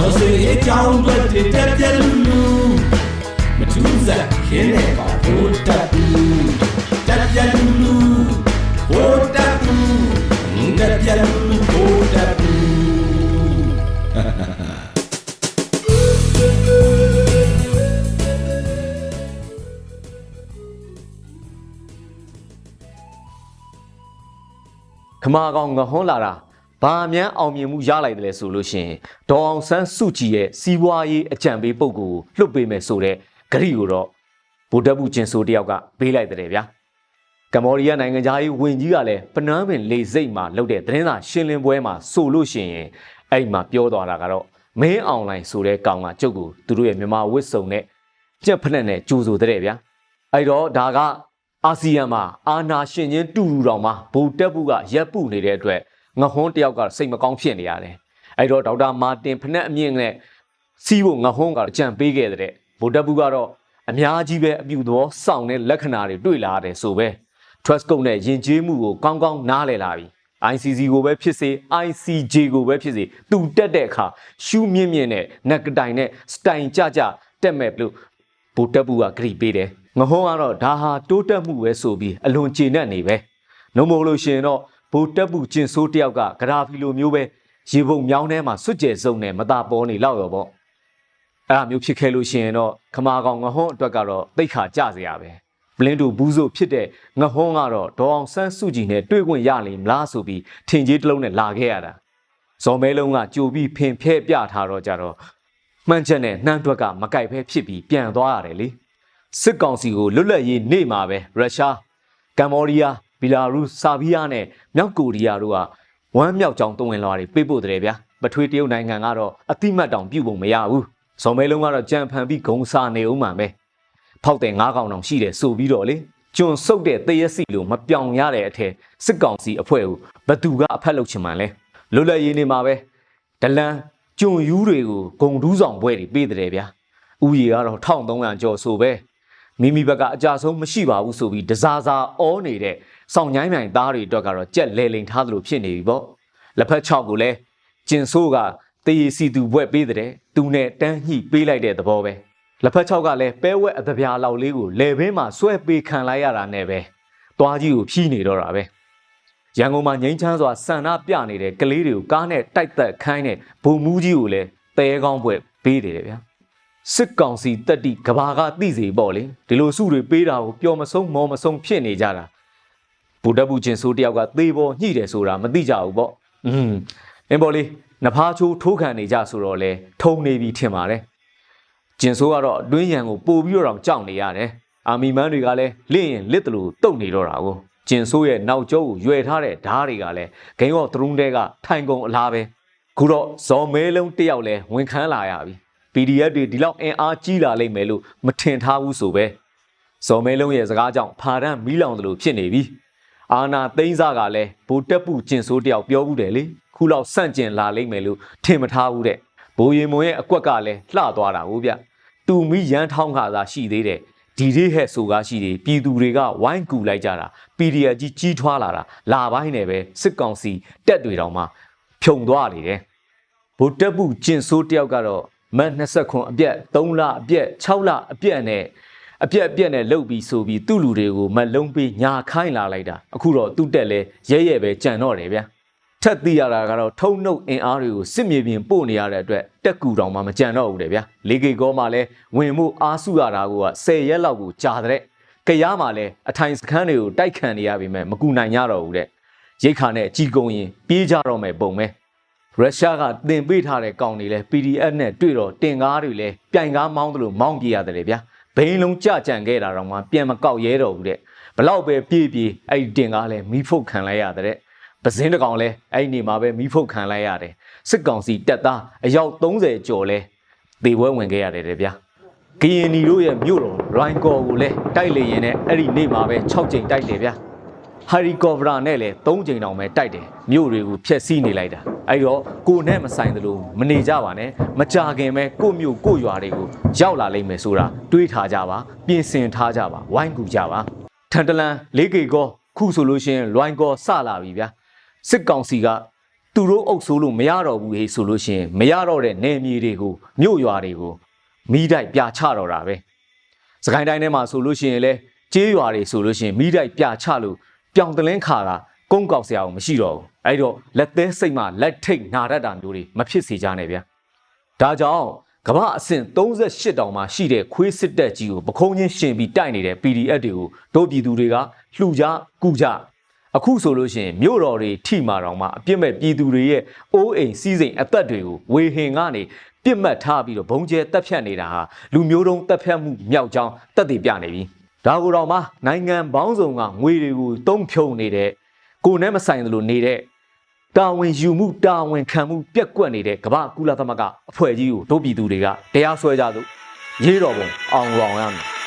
တော်စေအကြောင်းတွေတက်ပြက်လူလူမထူးစားခင်းနေပါဘိုးတက်ဘူးတက်ပြက်လူလူဘိုးတက်ဘူးတက်ပြက်လူလူဘိုးတက်ဘူးခမာကောင်ငဟွန်းလာတာ ဘာမှန်းအောင်မြင်မှုရလိုက်တယ်လဲဆိုလို့ရှိရင်ဒေါအောင်ဆန်းစုကြည်ရဲ့စီးပွားရေးအကြံပေးပုဂ္ဂိုလ်ကိုလွှတ်ပေးမယ်ဆိုတဲ့ဂရိကိုတော့ဗိုလ်တပ်ဘူးကျင်ဆိုတယောက်ကပေးလိုက်တယ်ဗျာကမ္ဘောဒီးယားနိုင်ငံသားရေးဝန်ကြီးကလည်းပနန်းပင်လေစိတ်မှာလုပ်တဲ့သတင်းစာရှင်းလင်းပွဲမှာဆိုလို့ရှိရင်အဲ့မှာပြောသွားတာကတော့မင်းအွန်လိုင်းဆိုတဲ့ကောင်ကကျုပ်ကိုသူတို့ရဲ့မြန်မာဝစ်စုံနဲ့ကြက်ဖက်နဲ့ကြိုးဆိုတဲ့ဗျာအဲ့တော့ဒါကအာဆီယံမှာအာနာရှင်ချင်းတူတူတောင်မှဗိုလ်တပ်ဘူးကရက်ပုနေတဲ့အတွက် ငဟွန်းတယောက်ကစိတ်မကောင်းဖြစ်နေရတယ်အဲ့တော့ဒေါက်တာမာတင်ဖနက်အမြင့်နဲ့စီးဖို့ငဟွန်းကအကြံပေးခဲ့တဲ့ဗိုလ်တပ်ဘူးကတော့အများကြီးပဲအပြူသောစောင့်တဲ့လက္ခဏာတွေတွေ့လာရတယ်ဆိုပဲ trust code နဲ့ယဉ်ကျေးမှုကိုကောင်းကောင်းနားလည်လာပြီ ICC ကိုပဲဖြစ်စေ ICJ ကိုပဲဖြစ်စေသူတက်တဲ့အခါရှူးမြင့်မြင့်နဲ့နက်ကတိုင်နဲ့စတိုင်ကြကြတက်မဲ့လို့ဗိုလ်တပ်ဘူးကဂရိပေးတယ်ငဟုံးကတော့ဒါဟာတိုးတက်မှုပဲဆိုပြီးအလွန်ကျေနပ်နေပဲနှုံမို့လို့ရှိရင်တော့ ဗိုလ်တပ်ဘူးကျင်ဆိုးတယောက်ကဂရာဖီလိုမျိုးပဲရေပုံမြောင်းထဲမှာစွတ်ကျဲစုံနဲ့မတာပေါ်နေလောက်ရောပေါ့အဲ့ဒါမျိုးဖြစ်ခဲ့လို့ရှိရင်တော့ခမာကောင်ငဟုံးအတွက်ကတော့တိတ်ခါကြစရာပဲပလင်းတူဘူးဆိုဖြစ်တဲ့ငဟုံးကတော့ဒေါအောင်ဆန်းစုကြည်နဲ့တွေ့ခွင့်ရလိမ့်မလားဆိုပြီးထင်ကြီးတစ်လုံးနဲ့လာခဲ့ရတာဇော်မဲလုံးကကြိုပြီးဖင်ဖဲပြထားတော့ကြတော့မှန်ချက်နဲ့နှမ်းတွက်ကမကြိုက်ဖဲဖြစ်ပြီးပြန်သွားရတယ်လေစစ်ကောင်စီကိုလွတ်လပ်ရေးနေ့မှာပဲရုရှားကမ္ဘောဒီးယား ဘီလာရုစ်ဆာဘီးယားနဲ့မြောက်ကိုရီးယားတို့ကဝမ်းမြောက်ကြောင်းတုံးဝင်လွှာတွေပေးပို့တယ်ဗျာပထွေးတရုတ်နိုင်ငံကတော့အတိမတ်တောင်ပြုတ်ပုံမရဘူးဇော်မဲလုံးကတော့ကြံဖန်ပြီးဂုံစာနေဦးမှာပဲဖောက်တဲ့ငါးကောင်တောင်ရှိတယ်ဆိုပြီးတော့လေကျွန်ဆုပ်တဲ့တရက်စီလိုမပြောင်ရတဲ့အထက်စစ်ကောင်စီအဖွဲ့ကိုဘသူကအဖက်လုပ်ချင်မှန်လဲလွတ်လပ်ရေးနေမှာပဲဒလန်ကျွန်ယူးတွေကိုဂုံဒူးဆောင်ပွဲတွေပေးတယ်ဗျာဥယေကတော့1300ကျော်ဆိုပဲမိမိဘက်ကအကြဆုံးမရှိပါဘူးဆိုပြီးဒဇာဇာအောနေတဲ့ စောင့်ញိုင်းမြိုင်သားတွေအတွက်ကတော့ကြက်လဲလိန်ထားသလိုဖြစ်နေပြီပေါ့လက်ဖက်6ကိုလည်းကျင်ဆိုးကတေးစီသူဘွဲ့ပေးတဲ့သူနဲ့တန်းညှိပေးလိုက်တဲ့သဘောပဲလက်ဖက်6ကလည်းပဲဝက်အတပြာလောက်လေးကိုလေဘင်းမှာဆွဲပေးခံလိုက်ရတာနဲ့ပဲသွားကြီးကိုဖြီးနေတော့တာပဲရန်ကုန်မှာငိမ့်ချမ်းစွာဆန္ဒပြနေတဲ့ကလေးတွေကိုကားနဲ့တိုက်သက်ခိုင်းတဲ့ဘုံမူးကြီးကိုလည်းတဲကောင်းဘွဲ့ပေးတယ်ဗျာစစ်ကောင်စီတက်တိကဘာကသိစေပေါ့လေဒီလိုစုတွေပေးတာကိုပျော်မဆုံးမော်မဆုံးဖြစ်နေကြတာ ဗုဒ္ဓဘူးချင်းဆိုးတယောက်ကသေပေါ်ညှိတယ်ဆိုတာမသိကြဘူးပေါ့อืมအင်းပေါ့လေနဖားချိုးထိုးခံနေကြဆိုတော့လေထုံနေပြီထင်ပါတယ်ကျင်ဆိုးကတော့အတွင်းရန်ကိုပို့ပြီးတော့ကြောက်နေရတယ်အာမီမန်းတွေကလည်းလင့်ရင်လစ်တလူတုတ်နေတော့တာကိုကျင်ဆိုးရဲ့နောက်ကျောကိုရွယ်ထားတဲ့ဓားတွေကလည်းဂိမ်းရော့သရုံးတဲကထိုင်ကုန်အလားပဲခုတော့ဇော်မဲလုံးတယောက်လဲဝင်ခန်းလာရပြီ PDF တွေဒီလောက်အင်အားကြီးလာလိမ့်မယ်လို့မထင်ထားဘူးဆိုပဲဇော်မဲလုံးရဲ့စကားကြောင့်ဖာရန်မီးလောင်တယ်လို့ဖြစ်နေပြီ အာနာသိန်းစားကလည်းဘိုးတက်ပူကျင်ဆိုးတယောက်ပြောဘူးတယ်လေခုလောက်စန့်ကျင်လာလိမ့်မယ်လို့ထင်မထားဘူးတဲ့ဘိုးရင်မွန်ရဲ့အကွက်ကလည်းလှသွားတာဟုတ်ဗျတူမီရန်ထောင်းခါသာရှိသေးတယ်ဒီလေးဟဲ့ဆိုကားရှိတယ်ပြည်သူတွေကဝိုင်းကူလိုက်ကြတာ PDF ကြီးကြီးထွားလာတာလာပိုင်းနဲ့ပဲစစ်ကောင်စီတက်တွေတောင်မှဖြုံသွားနေတယ်ဗိုလ်တက်ပူကျင်ဆိုးတယောက်ကတော့မတ်20ခွန်အပြက်3လအပြက်6လအပြက်နဲ့ အပြက်အပြက်နဲ့လှုပ်ပြီးဆိုပြီးသူ့လူတွေကိုမလုံးပေးညာခိုင်းလာလိုက်တာအခုတော့သူ့တက်လဲရဲရဲပဲကြံတော့တယ်ဗျာထက်သိရတာကတော့ထုံနှုတ်အင်အားတွေကိုစစ်မြေပြင်ပို့နေရတဲ့အတွက်တက်ကူတောင်မှမကြံတော့ဘူးတဲ့ဗျာလေကေကောမှလည်းဝင်မှုအားစုရတာက10ရက်လောက်ကိုကြာတဲ့ကြရမှာလည်းအထိုင်စခန်းတွေကိုတိုက်ခံနေရပြီမဲ့မကူနိုင်ကြတော့ဘူးတဲ့ရိတ်ခါနဲ့ကြီးကုံရင်ပြေးကြတော့မယ်ပုံပဲရုရှားကတင်ပေးထားတဲ့ကောင်တွေလဲ PDF နဲ့တွေ့တော့တင်ကားတွေလဲပြိုင်ကားမောင်းတယ်လို့မောင်းပြေးရတယ်လေဗျာ ဘိန်းလုံးကြကြံခဲ့တာတော့မှပြန်မကောက်ရဲတော့ဘူးတဲ့ဘလောက်ပဲပြေးပြေးအဲ့ဒီတင်ကားလဲမီးဖုတ်ခံလိုက်ရတဲ့ပဇင်းတကောင်လဲအဲ့ဒီနေမှာပဲမီးဖုတ်ခံလိုက်ရတယ်စစ်ကောင်စီတက်သားအယောက်30ကျော်လဲသေပွဲဝင်ခဲ့ရတယ်တဲ့ဗျာကရင်နီတို့ရဲ့မြို့တော်ရိုင်းကော်ကိုလဲတိုက်လေရင်နဲ့အဲ့ဒီနေမှာပဲ6ကြိမ်တိုက်တယ်ဗျာ ဟာရီကော်ဗရာနဲ့လည်း3ကြိမ်တောင်ပဲတိုက်တယ်မြို့တွေကိုဖျက်ဆီးနေလိုက်တာအဲ့တော့ကိုနဲ့မဆိုင်သလိုမနေကြပါနဲ့မကြခင်ပဲကိုမြို့ကိုရွာတွေကိုရောက်လာလိမ့်မယ်ဆိုတာတွေးထားကြပါပြင်ဆင်ထားကြပါဝိုင်းကူကြပါထန်တလန်လေးကေကောခုဆိုလို့ရှိရင်လွိုင်းကောစလာပြီဗျာစစ်ကောင်စီကသူသူတို့အုပ်ဆိုးလို့မရတော့ဘူးဟေးဆိုလို့ရှိရင်မရတော့တဲ့နေမြေတွေကိုမြို့ရွာတွေကိုမိတိုက်ပြချတော့တာပဲစကိုင်းတိုင်းထဲမှာဆိုလို့ရှိရင်လဲကျေးရွာတွေဆိုလို့ရှိရင်မိတိုက်ပြချလို့ ပြောင်တလင်းခါတာကုန်းကောက်စရာအောင်မရှိတော့ဘူးအဲ့တော့လက်သေးစိတ်မှလက်ထိတ်နာတတ်တာမျိုးတွေမဖြစ်စေကြနဲ့ဗျာဒါကြောင့်ကမ္ဘာအဆင့်38တောင်မှရှိတဲ့ခွေးစစ်တပ်ကြီးကိုပခုံးချင်းရှင်ပြီးတိုက်နေတဲ့ PDF တွေကိုတို့ပြည်သူတွေကလှူကြကူကြအခုဆိုလို့ရှိရင်မြို့တော်တွေထိမာတော်မှာအပြစ်မဲ့ပြည်သူတွေရဲ့အိုးအိမ်စီးစိမ်အသက်တွေကိုဝေဟင်ကနေပြစ်မှတ်ထားပြီးတော့ဘုံကျဲတက်ဖြတ်နေတာဟာလူမျိုးတုံးတက်ဖြတ်မှုမြောက်ကြောင်းတက်တည်ပြနေပြီ ဒါကိုတော့မှနိုင်ငံပေါင်းစုံကငွေတွေကိုတုံးဖြုံနေတဲ့ကိုယ်နဲ့မဆိုင်သလိုနေတဲ့တာဝန်ယူမှုတာဝန်ခံမှုပြက်ကွက်နေတဲ့ကမ္ဘာကုလသမဂ္ဂအဖွဲ့ကြီးကိုတို့ပြည်သူတွေကတရားစွဲကြသို့ရေးတော်ပုံအောင်အောင်ရမယ်